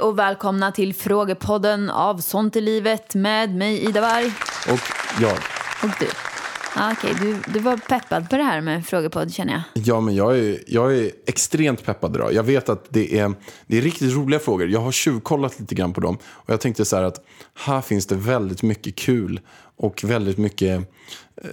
Hej och välkomna till Frågepodden av Sånt i livet med mig Ida Warg Och jag. och du. Ah, Okej, du, du var peppad på det här med frågepodd känner jag. Ja, men jag är, jag är extremt peppad idag. Jag vet att det är, det är riktigt roliga frågor. Jag har tjuvkollat lite grann på dem. Och jag tänkte så här att här finns det väldigt mycket kul och väldigt mycket eh,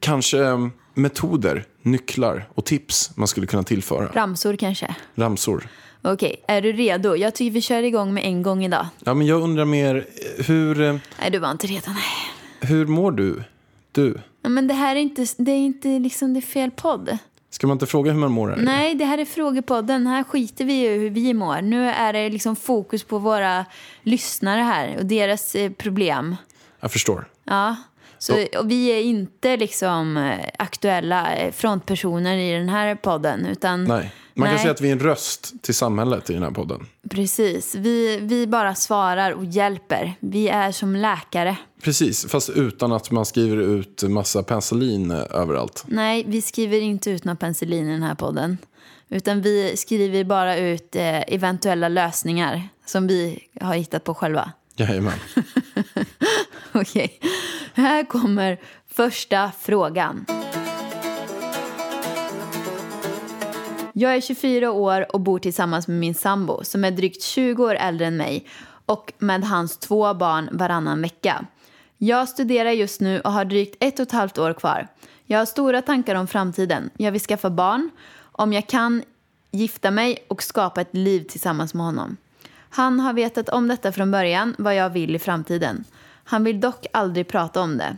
kanske eh, metoder, nycklar och tips man skulle kunna tillföra. Ramsor kanske. Ramsor. Okej, är du redo? Jag tycker vi kör igång med en gång idag. Ja, men jag undrar mer, hur, eh, Nej, du var inte redo. Nej. hur mår du? Du? Ja, Men det här är inte, det är inte liksom det är fel podd. Ska man inte fråga hur man mår? Här? Nej, det här är frågepodden. Här skiter vi i hur vi mår. Nu är det liksom fokus på våra lyssnare här och deras eh, problem. Jag förstår. Ja. Så, vi är inte liksom eh, aktuella eh, frontpersoner i den här podden. Utan, Nej. Man kan Nej. säga att vi är en röst till samhället i den här podden. Precis. Vi, vi bara svarar och hjälper. Vi är som läkare. Precis, fast utan att man skriver ut massa penicillin eh, överallt. Nej, vi skriver inte ut någon penicillin i den här podden. Utan vi skriver bara ut eventuella lösningar som vi har hittat på själva. Jajamän. Okej, här kommer första frågan. Jag är 24 år och bor tillsammans med min sambo som är drygt 20 år äldre än mig och med hans två barn varannan vecka. Jag studerar just nu och har drygt ett och ett halvt år kvar. Jag har stora tankar om framtiden. Jag vill skaffa barn, om jag kan gifta mig och skapa ett liv tillsammans med honom. Han har vetat om detta från början, vad jag vill i framtiden. Han vill dock aldrig prata om det.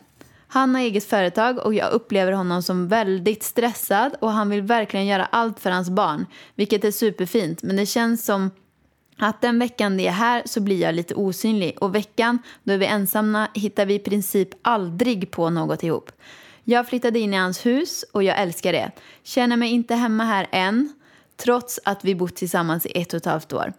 Han har eget företag och jag upplever honom som väldigt stressad och han vill verkligen göra allt för hans barn, vilket är superfint. Men det känns som att den veckan det är här så blir jag lite osynlig och veckan då är vi ensamma hittar vi i princip aldrig på något ihop. Jag flyttade in i hans hus och jag älskar det. Känner mig inte hemma här än, trots att vi bott tillsammans i ett och ett halvt år.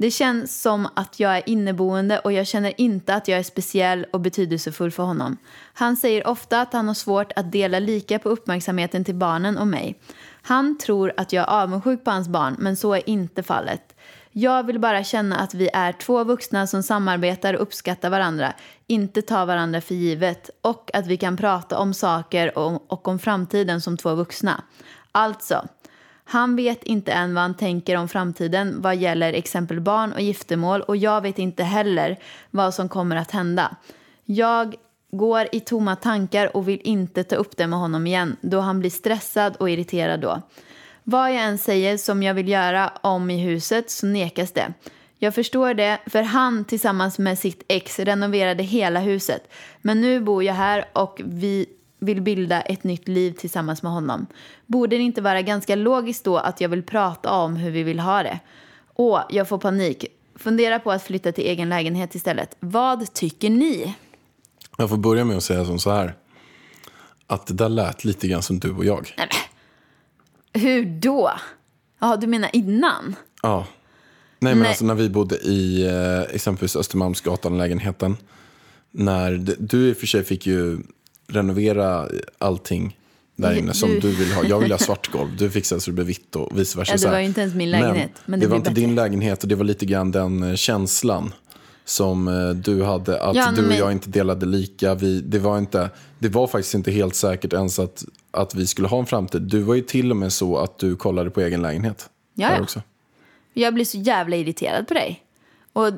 Det känns som att jag är inneboende och jag känner inte att jag är speciell och betydelsefull för honom. Han säger ofta att han har svårt att dela lika på uppmärksamheten till barnen och mig. Han tror att jag är avundsjuk på hans barn, men så är inte fallet. Jag vill bara känna att vi är två vuxna som samarbetar och uppskattar varandra, inte tar varandra för givet och att vi kan prata om saker och, och om framtiden som två vuxna. Alltså, han vet inte än vad han tänker om framtiden vad gäller exempel barn och giftermål och jag vet inte heller vad som kommer att hända. Jag går i tomma tankar och vill inte ta upp det med honom igen då han blir stressad och irriterad då. Vad jag än säger som jag vill göra om i huset så nekas det. Jag förstår det, för han tillsammans med sitt ex renoverade hela huset. Men nu bor jag här och vi vill bilda ett nytt liv tillsammans med honom. Borde det inte vara ganska logiskt då att jag vill prata om hur vi vill ha det? Åh, jag får panik. Fundera på att flytta till egen lägenhet istället. Vad tycker ni? Jag får börja med att säga som så här. Att det där lät lite grann som du och jag. Hur då? Ja, du menar innan? Ja. Nej men Nej. alltså när vi bodde i eh, exempelvis Östermalmsgatan-lägenheten. När du i och för sig fick ju renovera allting där inne som du- du vill ha. Jag vill ha svart golv, du fixade så det blev vitt och vice versa. Ja, det var ju inte ens min lägenhet, men det det var blir inte din bättre. lägenhet och det var lite grann den eh, känslan som eh, du hade. Att Ja, du och men- jag inte delade lika. Vi, det, var inte, det var faktiskt inte helt säkert ens att, att vi skulle ha en framtid. Du var ju till och med så att du kollade på egen lägenhet. Ja, ja. Också. Jag blir så jävla irriterad på dig. Och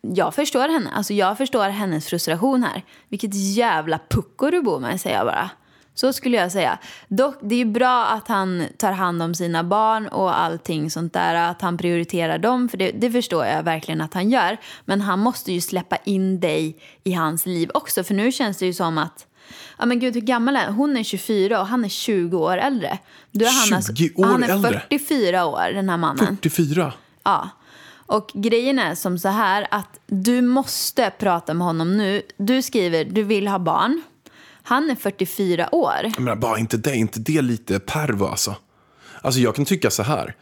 jag förstår henne. Alltså jag förstår hennes frustration här. Vilket jävla pucko du bor med, säger jag bara. Så skulle jag säga. Dock, det är ju bra att han tar hand om sina barn och allting sånt där. Att han prioriterar dem, för det, det förstår jag verkligen att han gör. Men han måste ju släppa in dig i hans liv också. För nu känns det ju som att Ja men gud hur gammal är hon? är 24 och han är 20 år äldre. Är han 20 år Han är äldre? 44 år den här mannen. 44. Ja. Och grejen är som så här att du måste prata med honom nu. Du skriver du vill ha barn. Han är 44 år. Menar, bara inte det, inte det lite pervo alltså? Alltså jag kan tycka så här,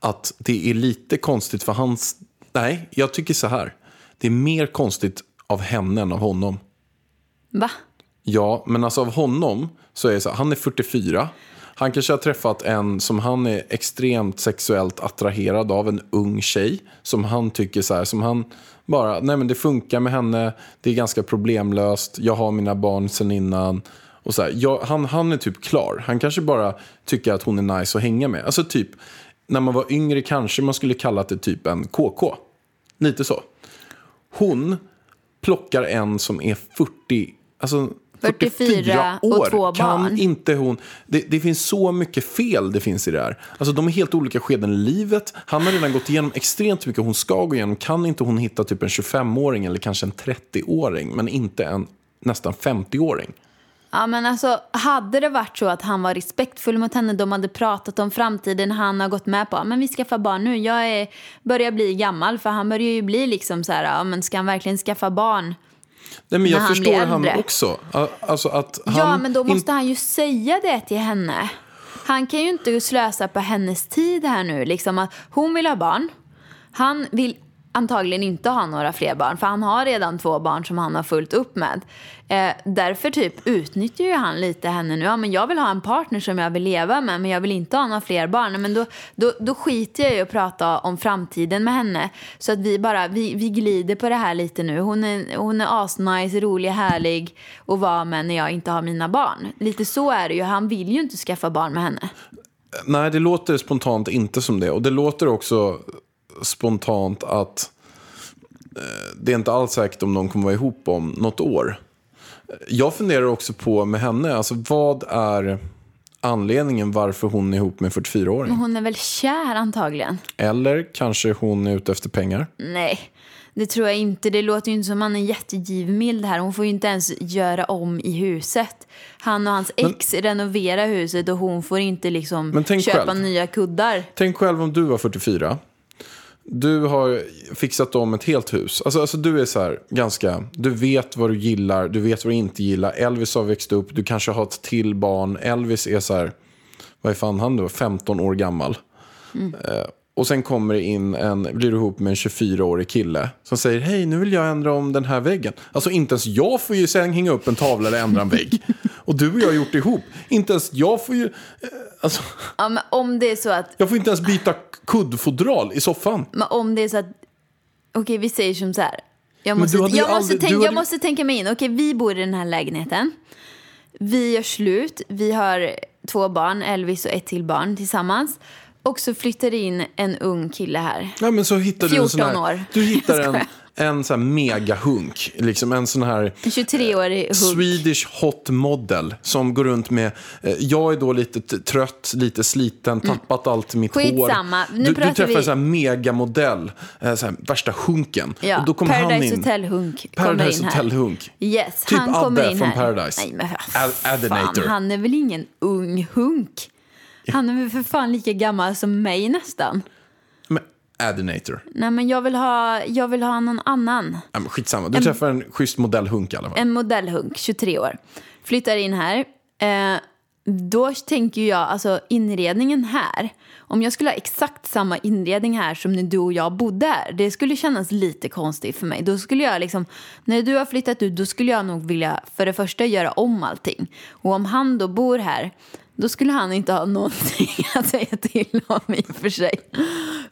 att det är lite konstigt för hans... Nej, jag tycker så här. Det är mer konstigt av henne än av honom. Va? Ja, men alltså av honom så är det så här, han är 44. Han kanske har träffat en som han är extremt sexuellt attraherad av, en ung tjej. Som han tycker så här, som han bara, nej men det funkar med henne, det är ganska problemlöst, jag har mina barn sen innan. Och så här, jag, han, han är typ klar. Han kanske bara tycker att hon är nice att hänga med. Alltså typ, när man var yngre kanske man skulle kalla det typ en KK. Lite så. Hon plockar en som är 40, alltså 44 och år. två kan barn. inte hon... Det, det finns så mycket fel det finns i det här. Alltså de är helt olika skeden i livet. Han har redan gått igenom extremt mycket hon ska gå igenom. Kan inte hon hitta typ en 25-åring eller kanske en 30-åring, men inte en nästan 50-åring? Ja men alltså hade det varit så att han var respektfull mot henne, de hade pratat om framtiden, han har gått med på men vi skaffar barn nu, jag är, börjar bli gammal för han börjar ju bli liksom så här, ja men ska han verkligen skaffa barn? Nej, men jag han förstår han också. Alltså att han ja men då måste han ju säga det till henne. Han kan ju inte slösa på hennes tid här nu. Liksom att hon vill ha barn. Han vill antagligen inte ha några fler barn för han har redan två barn som han har fullt upp med. Eh, därför typ utnyttjar ju han lite henne nu. Ja, men jag vill ha en partner som jag vill leva med men jag vill inte ha några fler barn. Men då, då, då skiter jag i att prata om framtiden med henne. Så att vi bara, vi, vi glider på det här lite nu. Hon är, hon är asnice, rolig, härlig att vara med när jag inte har mina barn. Lite så är det ju. Han vill ju inte skaffa barn med henne. Nej, det låter spontant inte som det. Och det låter också spontant att eh, det är inte alls säkert om de kommer vara ihop om något år. Jag funderar också på med henne, alltså vad är anledningen varför hon är ihop med en 44-åring? Men hon är väl kär antagligen? Eller kanske hon är ute efter pengar? Nej, det tror jag inte. Det låter ju inte som han är jättegivmild här. Hon får ju inte ens göra om i huset. Han och hans ex renoverar huset och hon får inte liksom Men köpa själv. nya kuddar. Tänk själv om du var 44. Du har fixat om ett helt hus. Alltså, alltså du är så här ganska, du vet vad du gillar, du vet vad du inte gillar. Elvis har växt upp, du kanske har ett till barn. Elvis är så här, vad är fan han då, 15 år gammal. Eh, och sen kommer det in en, blir du ihop med en 24-årig kille som säger hej nu vill jag ändra om den här väggen. Alltså inte ens jag får ju sen hänga upp en tavla eller ändra en vägg. Och du och jag har gjort det ihop. Inte ens jag får ju, eh, alltså Ja, men om det är så att, jag får inte ens byta kuddfodral i soffan. men om det är så att, okej vi säger som så här. Jag Men måste, du hade ju jag, måste aldrig- tänka, du jag hade- måste tänka mig in. Okej, vi bor i den här lägenheten. Vi gör slut. Vi har två barn, Elvis och ett till barn tillsammans. Och så flyttar det in en ung kille här. Ja, men så hittar du en sån 14 här, år. Du hittar Jag en, skojar. En sån här megahunk. Liksom en sån här En 23-årig hugg. Swedish hot model som går runt med... Eh, jag är då lite trött, lite sliten, tappat allt mitt hår. Mm. Skitsamma, nu Du, du träffar vi- en sån här megamodell, eh, så här, värsta hunken. Ja, och då kommer han Paradise in. Hotel-hunk kommer Paradise in här. Hotel-hunk. Yes, Typ han kommer Adde in från här. Paradise. Nej, men Ad- fan, Adinator. han är väl ingen ung hunk? Han är väl för fan lika gammal som mig nästan. Adinator. Nej, men jag vill ha, jag vill ha någon annan. Ja, men skitsamma, du träffar en schysst modellhunk i alla fall. En modellhunk, 23 år. Flyttar in här. Eh, då tänker jag, alltså inredningen här. Om jag skulle ha exakt samma inredning här som när du och jag bodde här. Det skulle kännas lite konstigt för mig. Då skulle jag liksom, när du har flyttat ut, då skulle jag nog vilja för det första göra om allting. Och om han då bor här, då skulle han inte ha någonting att säga till om i och för sig.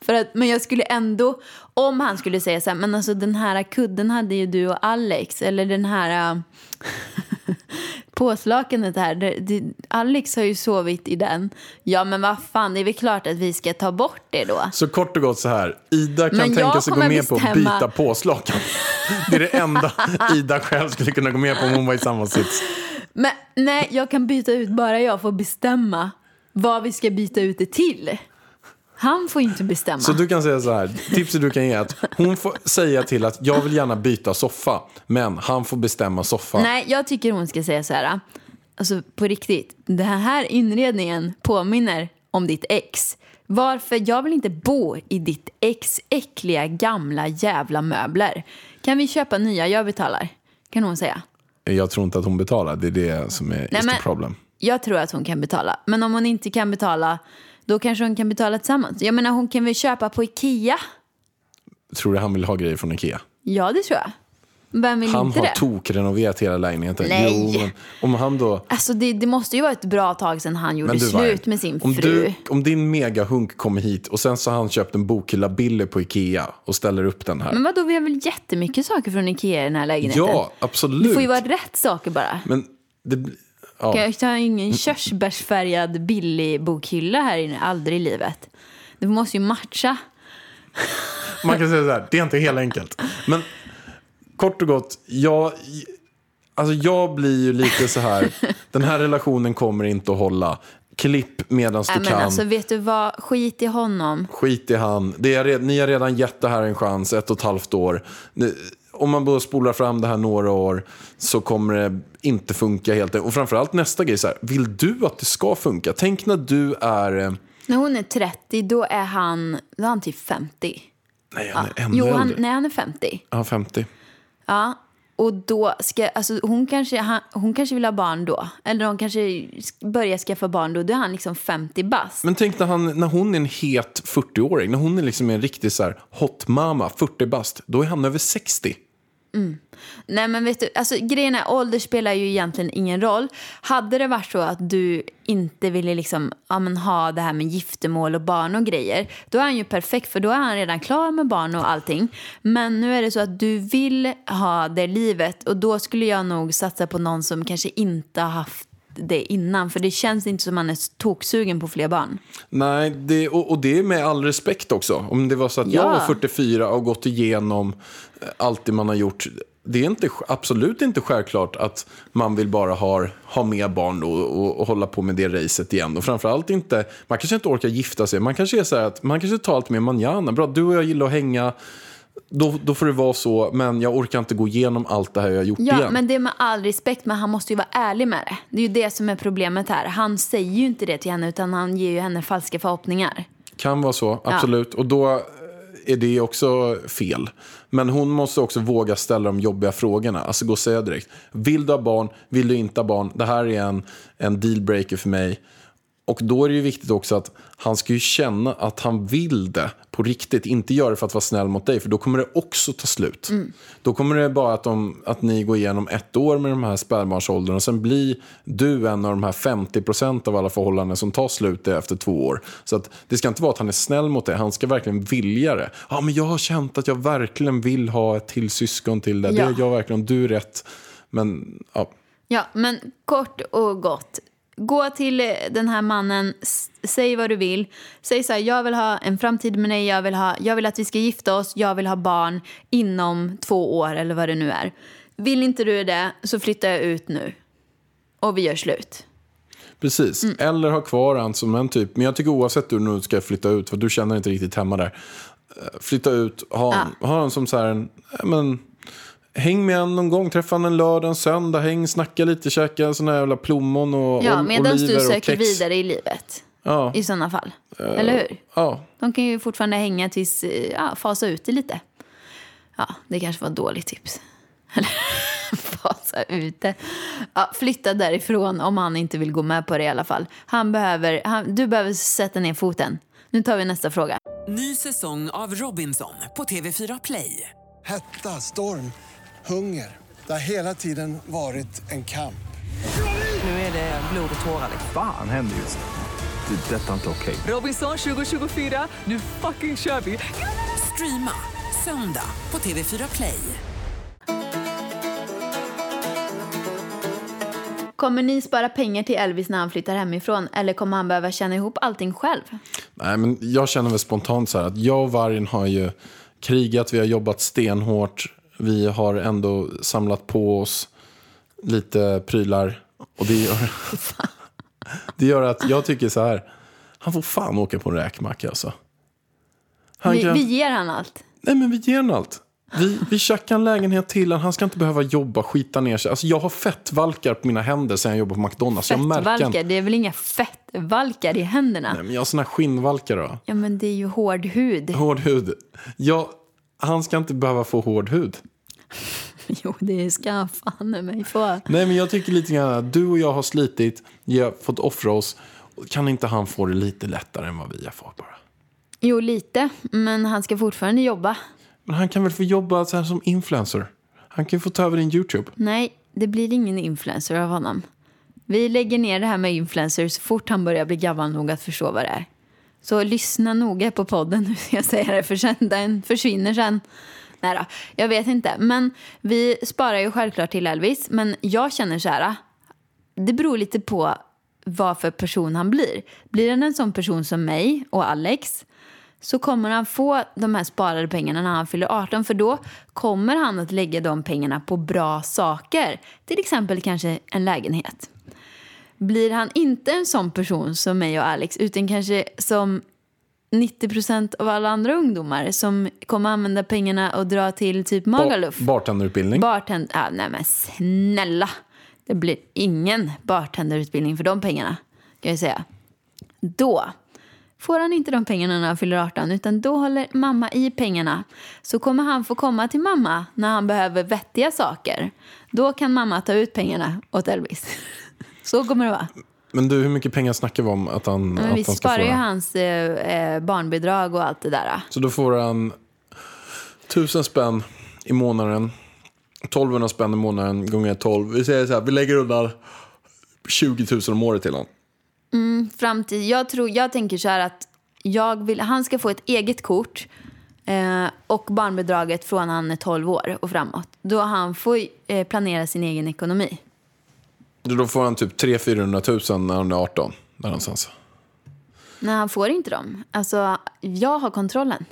För att, men jag skulle ändå, om han skulle säga så här, men alltså den här kudden hade ju du och Alex, eller den här... äh, påslakanet här. Det, det, Alex har ju sovit i den. Ja, men vad fan, det är väl klart att vi ska ta bort det då. Så kort och gott så här, Ida kan Men tänka sig gå med på att bestämma- byta påslakan. Det är det enda Ida själv skulle kunna gå med på om hon var i samma sits. Men nej, jag kan byta ut, bara jag får bestämma vad vi ska byta ut det till. Han får inte bestämma. Så du kan säga så här, tipset du kan ge är att hon får säga till att jag vill gärna byta soffa, men han får bestämma soffa. Nej, jag tycker hon ska säga så här. Alltså på riktigt, den här inredningen påminner om ditt ex. Varför? Jag vill inte bo i ditt ex äckliga gamla jävla möbler. Kan vi köpa nya? Jag betalar. Kan hon säga. Jag tror inte att hon betalar, det är det som är Nej, men- problem. Jag tror att hon kan betala. Men om hon inte kan betala, då kanske hon kan betala tillsammans. Jag menar, hon kan väl köpa på Ikea? Tror du han vill ha grejer från Ikea? Ja, det tror jag. Vem vill Han inte har det? tokrenoverat hela lägenheten. Nej. Jo, men om han då... Alltså det, det måste ju vara ett bra tag sedan han gjorde du, slut med sin om fru. Du, om din megahunk kommer hit och sen så har han köpt en bokhylla billig på Ikea och ställer upp den här. Men vadå, vi har väl jättemycket saker från Ikea i den här lägenheten? ja, absolut. Det får ju vara rätt saker bara. Men det... Ja. Jag har ingen körsbärsfärgad billig bokhylla här inne, aldrig i livet. Det måste ju matcha. Man kan säga så här, det är inte helt enkelt. Men kort och gott, jag, alltså jag blir ju lite så här, den här relationen kommer inte att hålla. Klipp medan du men kan. alltså vet du vad, skit i honom. Skit i han. Det är, ni har redan gett det här en chans, ett och ett halvt år. Om man bara spolar fram det här några år så kommer det inte funka helt. Och framförallt nästa grej, så här, vill du att det ska funka? Tänk när du är... eh, När hon är 30, då är han, då är han typ 50. Nej, han är ännu Jo, han, äldre. nej, han är 50. Ja, 50. Ja, och då ska, alltså hon kanske, han, hon kanske vill ha barn då. Eller hon kanske sk- börjar skaffa barn då. Då är han liksom 50 bast. Men tänk när, han, när hon är en het 40-åring, när hon är liksom en riktig så här hot mama, 40 bast, då är han över 60. Mm. Nej men vet du, alltså grejen är ålder spelar ju egentligen ingen roll. Hade det varit så att du inte ville liksom, ja, men ha det här med giftermål och barn och grejer. Då är han ju perfekt för då är han redan klar med barn och allting. Men nu är det så att du vill ha det livet och då skulle jag nog satsa på någon som kanske inte har haft det innan. För det känns inte som man är toksugen på fler barn. Nej, det, och, och det är med all respekt också. Om det var så att jag Ja. var 44 och gått igenom eh, allt det man har gjort. Det är inte, absolut inte självklart att man vill bara ha, ha med barn då och, och hålla på med det racet igen. Och framförallt inte, man kanske inte orkar gifta sig. Man kanske är så att man kanske tar allt med manjana. Bra, du och jag gillar att hänga. Då, då får det vara så, men jag orkar inte gå igenom allt det här jag har gjort Ja, igen. men det är med all respekt, men han måste ju vara ärlig med det. Det är ju det som är problemet här. Han säger ju inte det till henne, utan han ger ju henne falska förhoppningar. Kan vara så, absolut. Och då eh, är det också fel. Men hon måste också våga ställa de jobbiga frågorna. Alltså gå och säga direkt. Vill du ha barn? Vill du inte ha barn? Det här är en, en dealbreaker för mig. Och då är det ju viktigt också att han ska ju känna att han vill det på riktigt. Inte göra det för att vara snäll mot dig, för då kommer det också ta slut. Då kommer det bara att, de, att ni går igenom ett år med de här spädbarnsåldern och sen blir du en av de här 50% av alla förhållanden som tar slut efter två år. Så att det ska inte vara att han är snäll mot dig, han ska verkligen vilja det. Ja, men jag har känt att jag verkligen vill ha ett till syskon till det. Det Ja. är jag verkligen, du är rätt. Men ja, Ja, men kort och gott. Gå till den här mannen, säg vad du vill. Säg så här, jag vill ha en framtid med dig, jag vill, ha, jag vill att vi ska gifta oss, jag vill ha barn inom två år eller vad det nu är. Vill inte du det så flyttar jag ut nu. Och vi gör slut. Precis, Mm. eller ha kvar han som en typ. Men jag tycker oavsett hur du nu ska flytta ut, för du känner inte riktigt hemma där. Eh, Flytta ut, ha, Ja. ha han som så här men, häng med en någon gång, träffa han en lördag, en söndag, häng, snacka lite, käka såna här jävla plommon och Ja, ol- medan oliver du och söker vidare i livet. Ja, I sådana fall. Eller hur? ja. De kan ju fortfarande hänga tills, eh, ja, fasa ut det lite. Ja, det kanske var ett dåligt tips. Eller fasa ut det. Ja, flytta därifrån om han inte vill gå med på det i alla fall. Han behöver, han, du behöver sätta ner foten. Nu tar vi nästa fråga. Ny säsong av Robinson på TV4 Play. Hetta, storm, hunger. Det har hela tiden varit en kamp. Nu är det blod och tårar. Fan händer just nu. Det. är Detta är inte okej. Robinson 2024, nu fucking kör vi! Streama söndag på TV4 Play. Kommer ni spara pengar till Elvis när han flyttar hemifrån? Eller kommer han behöva tjäna ihop allting själv? Nej, men jag känner väl spontant så här att jag och vargen har ju krigat, vi har jobbat stenhårt. Vi har ändå samlat på oss lite prylar. Och det gör, det gör att jag tycker så här, han får fan åka på en räkmacka alltså. Han Vi, kan- vi ger han allt. Nej men vi ger honom allt. Vi, vi tjackar en lägenhet till honom. Han ska inte behöva jobba, skita ner sig. Alltså jag har fettvalkar på mina händer sen jag jobbade på McDonalds. Jag Fettvalkar, det är väl inga fettvalkar i händerna? Nej, men jag har såna skinnvalkar då. Ja, men det är ju hård hud. Hård hud. Ja, han ska inte behöva få hård hud. Jo, det ska han fan mig få. Nej men jag tycker lite grann att du och jag har slitit, vi har fått offra oss. Kan inte han få det lite lättare än vad vi har fått bara? Jo, lite. Men han ska fortfarande jobba. Men han kan väl få jobba så här som influencer? Han kan ju få ta över din YouTube. Nej, det blir ingen influencer av honom. Vi lägger ner det här med influencer så fort han börjar bli gammal nog att förstå vad det är. Så lyssna noga på podden hur ska jag säga det, för sen, den försvinner sen. Nej då, jag vet inte. Men vi sparar ju självklart till Elvis. Men jag känner så här, det beror lite på vad för person han blir. Blir han en sån person som mig och Alex så kommer han få de här sparade pengarna när han fyller 18 för då kommer han att lägga de pengarna på bra saker. Till exempel kanske en lägenhet. Blir han inte en sån person som mig och Alex utan kanske som 90% av alla andra ungdomar som kommer använda pengarna och dra till typ Magaluf. Bar- bartenderutbildning. Bartend... Ah, nej men snälla. Det blir ingen bartenderutbildning för de pengarna. Kan jag säga. Då får han inte de pengarna när han fyller 18 utan då håller mamma i pengarna. Så kommer han få komma till mamma när han behöver vettiga saker. Då kan mamma ta ut pengarna åt Elvis. Så kommer det vara. Men du, hur mycket pengar snackar vi om att han, Men att vi han ska sparar få? ju hans eh, eh, barnbidrag och allt det där. Så då får han tusen spänn i månaden. 1200 spänn i månaden gånger 12. Vi säger så här, vi lägger undan 20 000 om året till honom. framtid. Jag, tror, jag tänker så här att jag vill, han ska få ett eget kort eh, och barnbidraget från han är 12 år och framåt. Då han får eh, planera sin egen ekonomi. Då får han typ 300-400 000 när han är 18. Där någonstans. Nej, han får inte dem. Alltså, jag har kontrollen.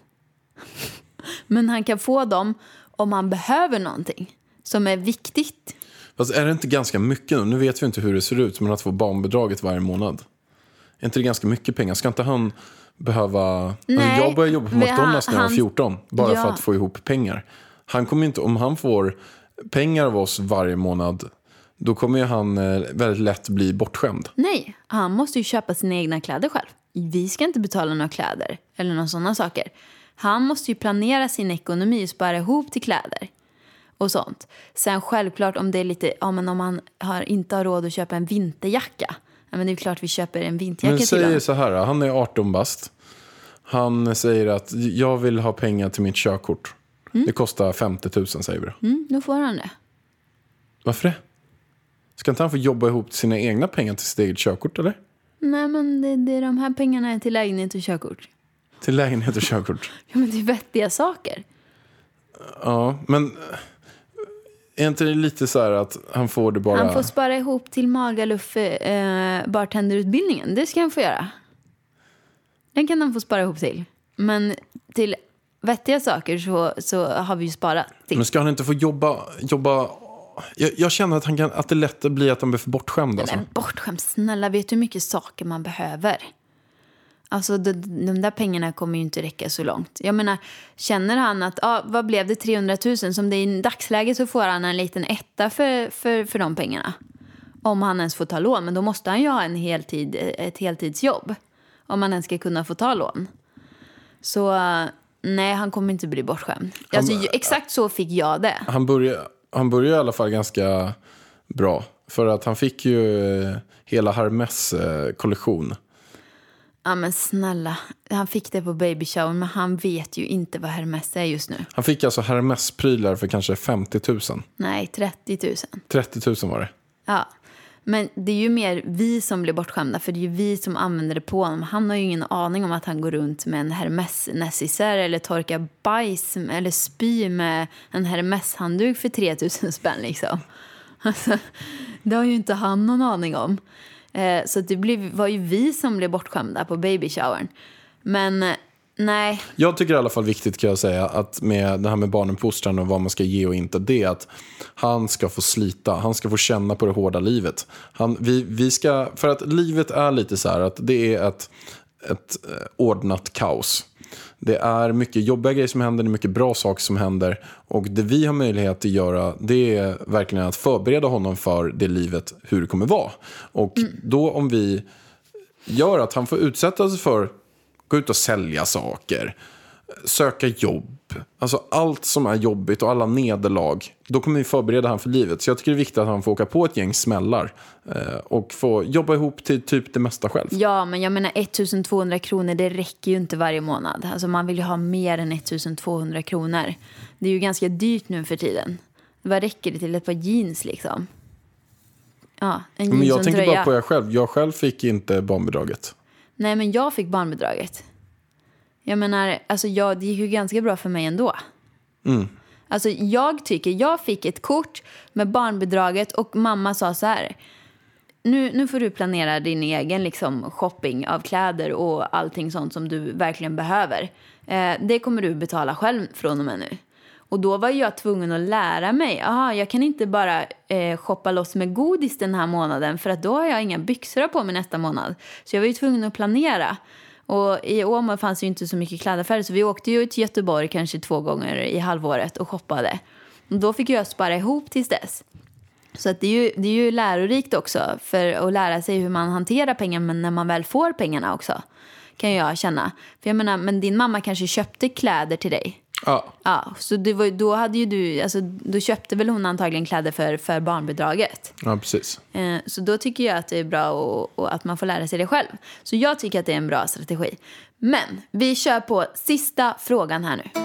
Men han kan få dem om han behöver någonting som är viktigt. Fast är det inte ganska mycket nu? Nu vet vi inte hur det ser ut, men att få barnbidraget varje månad. Är inte det ganska mycket pengar? Ska inte han behöva... Nej, alltså jag började jobba på McDonalds när jag var han- 14. Bara Ja. för att få ihop pengar. Han kommer inte, om han får pengar av oss varje månad, då kommer ju han eh, väldigt lätt bli bortskämd. Nej, han måste ju köpa sina egna kläder själv. Vi ska inte betala några kläder eller några sådana saker. Han måste ju planera sin ekonomi och spara ihop till kläder och sånt. Sen självklart om det är lite, ja men om man har, inte har råd att köpa en vinterjacka. Ja men det är klart vi köper en vinterjacka Men till säger honom. så här, han är 18 bast. Han säger att jag vill ha pengar till mitt körkort. Det kostar 50 000 säger vi då. Mm, då får han det. Varför det? Ska inte han få jobba ihop sina egna pengar till sitt eget körkort eller? Nej men det, det är de här pengarna är till lägenhet och körkort. Till lägenhet och körkort. Ja men det är vettiga saker. Ja, men eh, är inte det lite så här att han får det bara... Han får spara ihop till Magaluf eh, bartenderutbildningen. Det ska han få göra. Den kan han få spara ihop till. Men till vettiga saker så, så har vi ju sparat till. Men ska han inte få jobba... jobba... Jag, jag känner att, han kan, att det lätt blir att han blir för bortskämd. Alltså. Men bortskämd, snälla, vet du hur mycket saker man behöver? Alltså de, de där pengarna kommer ju inte räcka så långt. Jag menar, känner han att, ah, vad blev det, 300 000? Som det är i dagsläget så får han en liten etta för, för, för de pengarna. Om han ens får ta lån, men då måste han ju ha en heltid, ett heltidsjobb. Om han ens ska kunna få ta lån. Så nej, han kommer inte bli bortskämd. Alltså, exakt så fick jag det. Han börjar han börjar i alla fall ganska bra. För att han fick ju eh, hela Hermes eh, kollektion. Ja men snälla, han fick det på baby shower men han vet ju inte vad Hermes är just nu. Han fick alltså Hermes-prylar för kanske 50 000. Nej, 30 000. 30 000 var det. Ja. Men det är ju mer vi som blir bortskämda för det är ju vi som använder det på honom. Han har ju ingen aning om att han går runt med en hermes necessär eller torkar bajs eller spy med en Hermes-handduk för 3000 spänn liksom. Alltså, det har ju inte han någon aning om. Eh, så det blev, var ju vi som blev bortskämda på babyshowern. Men eh, nej, Jag tycker i alla fall viktigt kan jag säga att med det här med barnuppfostran och vad man ska ge och inte. Det är att han ska få slita. Han ska få känna på det hårda livet. Han, vi, vi ska, för att livet är lite så här att det är ett, ett eh, ordnat kaos. Det är mycket jobbiga grejer som händer, det är mycket bra saker som händer. Och det vi har möjlighet att göra det är verkligen att förbereda honom för det livet, hur det kommer vara. Och då om vi gör att han får utsätta sig för gå ut och sälja saker, söka jobb, alltså allt som är jobbigt och alla nederlag, då kommer vi förbereda han för livet. Så jag tycker det är viktigt att han får åka på ett gäng smällar eh, och få jobba ihop till typ det mesta själv. ja men jag menar 1200 kronor det räcker ju inte varje månad. Alltså man vill ju ha mer än 1200 kronor. Det är ju ganska dyrt nu för tiden. Vad räcker det till ett par jeans liksom? Ja, en jeans Men jag tänker bara på jag själv. Jag själv fick inte barnbidraget. Nej, men jag fick barnbidraget. Jag menar, alltså jag, det gick ju ganska bra för mig ändå. Alltså jag tycker, jag fick ett kort med barnbidraget och mamma sa så här. Nu, nu får du planera din egen liksom, shopping av kläder och allting sånt som du verkligen behöver. Eh, det kommer du betala själv från och med nu. Och då var jag tvungen att lära mig. Aha, jag kan inte bara eh, shoppa loss med godis den här månaden för att då har jag inga byxor på mig nästa månad. Så jag var ju tvungen att planera. Och i Åmål fanns ju inte så mycket klädaffärer så vi åkte ju till Göteborg kanske två gånger i halvåret och shoppade. Och då fick jag spara ihop tills dess. Så att det, är ju, det är ju lärorikt också för att lära sig hur man hanterar pengar men när man väl får pengarna också. Kan jag känna. För jag menar, men din mamma kanske köpte kläder till dig. Ja, Ja, så det var, då hade ju du, alltså då köpte väl hon antagligen kläder för, för barnbidraget. ja precis. Eh, så då tycker jag att det är bra och, och att man får lära sig det själv. Så jag tycker att det är en bra strategi. Men vi kör på sista frågan här nu.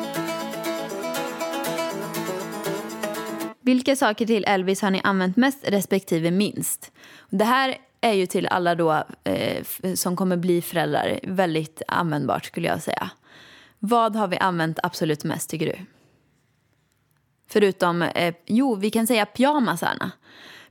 Vilka saker till Elvis har ni använt mest respektive minst? Det här är ju till alla då eh, som kommer bli föräldrar väldigt användbart skulle jag säga. Vad har vi använt absolut mest tycker du? Förutom, eh, jo vi kan säga pyjamasarna.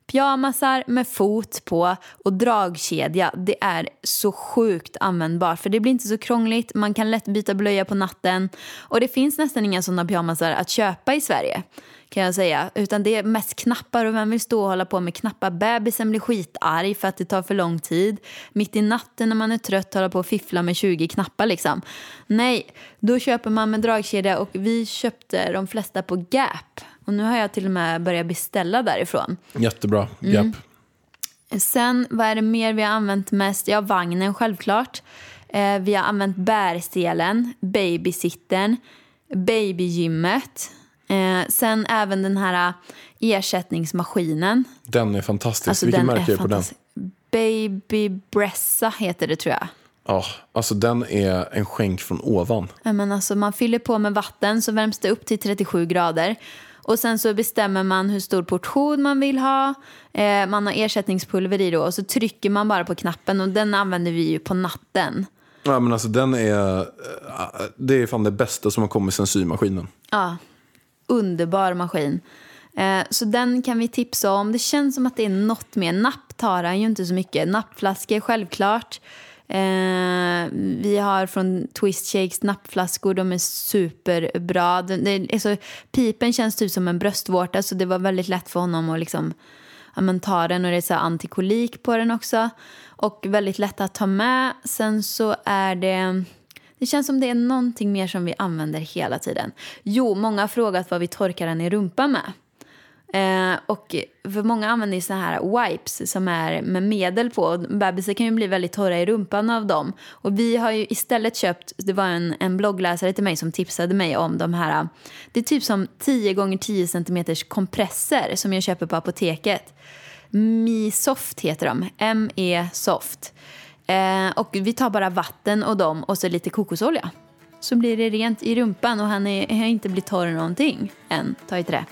Pyjamasar med fot på och dragkedja, det är så sjukt användbart för det blir inte så krångligt, man kan lätt byta blöja på natten och det finns nästan inga sådana pyjamasar att köpa i Sverige kan jag säga. Utan det är mest knappar och vem vill stå och hålla på med knappar? Bebisen blir skitarg för att det tar för lång tid. Mitt i natten när man är trött hålla på och fiffla med 20 knappar liksom. Nej, då köper man med dragkedja och vi köpte de flesta på Gap. Och nu har jag till och med börjat beställa därifrån. Jättebra. Mm. Japp. Sen, vad är det mer vi har använt mest? Ja, vagnen självklart. Eh, vi har använt bärstelen, babysittern, babygymmet. Eh, sen även den här eh, ersättningsmaskinen. Den är fantastisk. Alltså, Vilket märke är på den? Baby Bressa heter det tror jag. Ja, alltså den är en skänk från ovan. Men alltså, man fyller på med vatten så värms det upp till 37 grader. Och sen så bestämmer man hur stor portion man vill ha. Eh, man har ersättningspulver i då och så trycker man bara på knappen och den använder vi ju på natten. Ja, men alltså den är, eh, det är fan det bästa som har kommit sen symaskinen. Ja, underbar maskin. Eh, så den kan vi tipsa om. Det känns som att det är något mer. Napp tar han ju inte så mycket. Nappflaskor självklart. Eh, vi har från Twist Shakes nappflaskor. De är superbra. Den, det, alltså, pipen känns typ som en bröstvårta så det var väldigt lätt för honom att liksom, ja, men ta den och det är så antikolik på den också. Och väldigt lätt att ta med. Sen så är det... Det känns som det är någonting mer som vi använder hela tiden. Jo, många har frågat vad vi torkar den i rumpan med. Eh, och för många använder ju såna här wipes som är med medel på. Bebisar kan ju bli väldigt torra i rumpan av dem. Och vi har ju istället köpt, det var en, en bloggläsare till mig som tipsade mig om de här, det är typ som 10 gånger 10 cm kompresser som jag köper på apoteket. Mi-soft heter de, M-E-soft. Eh, och vi tar bara vatten och dem och så lite kokosolja. Så blir det rent i rumpan och han är, har inte blivit torr någonting än. Ta i trä.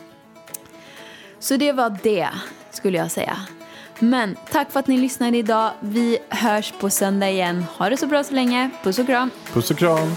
Så det var det, skulle jag säga. Men tack för att ni lyssnade idag. Vi hörs på söndag igen. Ha det så bra så länge. Puss och kram. Puss och kram.